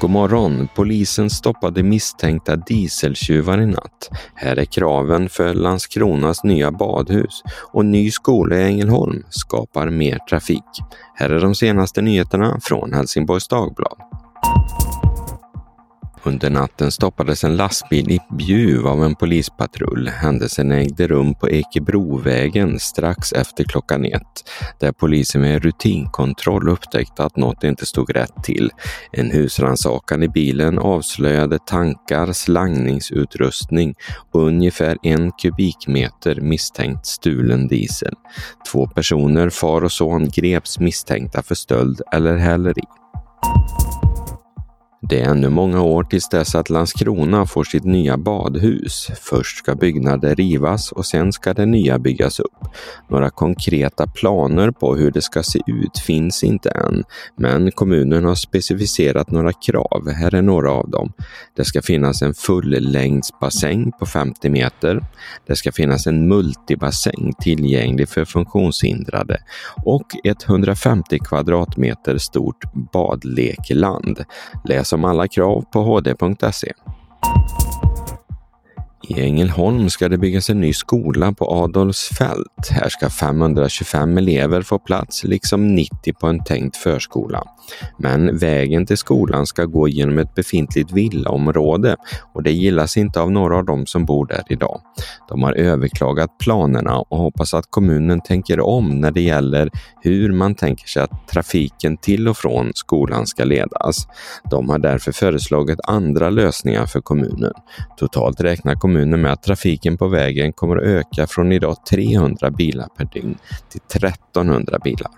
God morgon! Polisen stoppade misstänkta dieseltjuvar i natt. Här är kraven för Landskronas nya badhus och ny skola i Ängelholm skapar mer trafik. Här är de senaste nyheterna från Helsingborgs Dagblad. Under natten stoppades en lastbil i Bjuv av en polispatrull. Händelsen ägde rum på Ekebrovägen strax efter klockan ett, där polisen med rutinkontroll upptäckte att något inte stod rätt till. En husrannsakan i bilen avslöjade tankar, slangningsutrustning och ungefär en kubikmeter misstänkt stulen diesel. Två personer, far och son, greps misstänkta för stöld eller häleri. Det är ännu många år tills dess att Landskrona får sitt nya badhus. Först ska byggnader rivas och sen ska det nya byggas upp. Några konkreta planer på hur det ska se ut finns inte än, men kommunen har specificerat några krav. Här är några av dem. Det ska finnas en fullängdsbassäng på 50 meter. Det ska finnas en multibassäng tillgänglig för funktionshindrade och ett 150 kvadratmeter stort badlekland. Läs om om alla krav på hd.se. I Ängelholm ska det byggas en ny skola på Adolfsfält. Här ska 525 elever få plats, liksom 90 på en tänkt förskola. Men vägen till skolan ska gå genom ett befintligt villaområde och det gillas inte av några av dem som bor där idag. De har överklagat planerna och hoppas att kommunen tänker om när det gäller hur man tänker sig att trafiken till och från skolan ska ledas. De har därför föreslagit andra lösningar för kommunen. Totalt räknar kommunen kommunen med att trafiken på vägen kommer att öka från idag 300 bilar per dygn till 1300 bilar.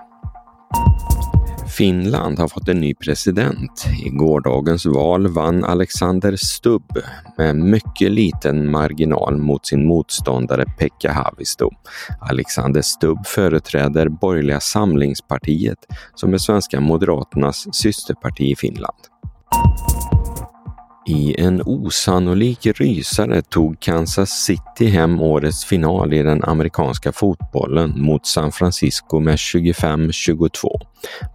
Finland har fått en ny president. I gårdagens val vann Alexander Stubb med mycket liten marginal mot sin motståndare Pekka Haavisto. Alexander Stubb företräder Borgerliga samlingspartiet som är svenska Moderaternas systerparti i Finland. I en osannolik rysare tog Kansas City hem årets final i den amerikanska fotbollen mot San Francisco med 25-22.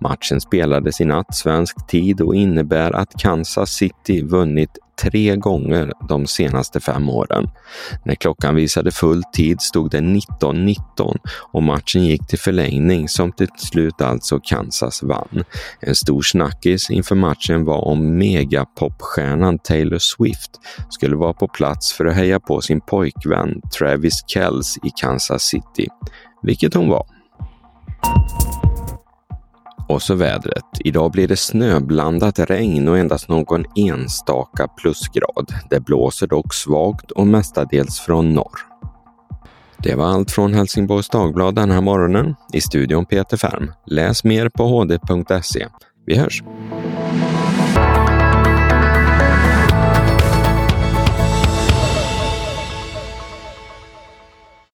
Matchen spelades i natt svensk tid och innebär att Kansas City vunnit tre gånger de senaste fem åren. När klockan visade full tid stod det 19-19 och matchen gick till förlängning som till slut alltså Kansas vann. En stor snackis inför matchen var om megapopstjärnan Taylor Swift skulle vara på plats för att heja på sin pojkvän Travis Kells i Kansas City, vilket hon var. Och så vädret. Idag blir det snöblandat regn och endast någon enstaka plusgrad. Det blåser dock svagt och mestadels från norr. Det var allt från Helsingborgs Dagblad den här morgonen. I studion Peter Färm. Läs mer på hd.se. Vi hörs!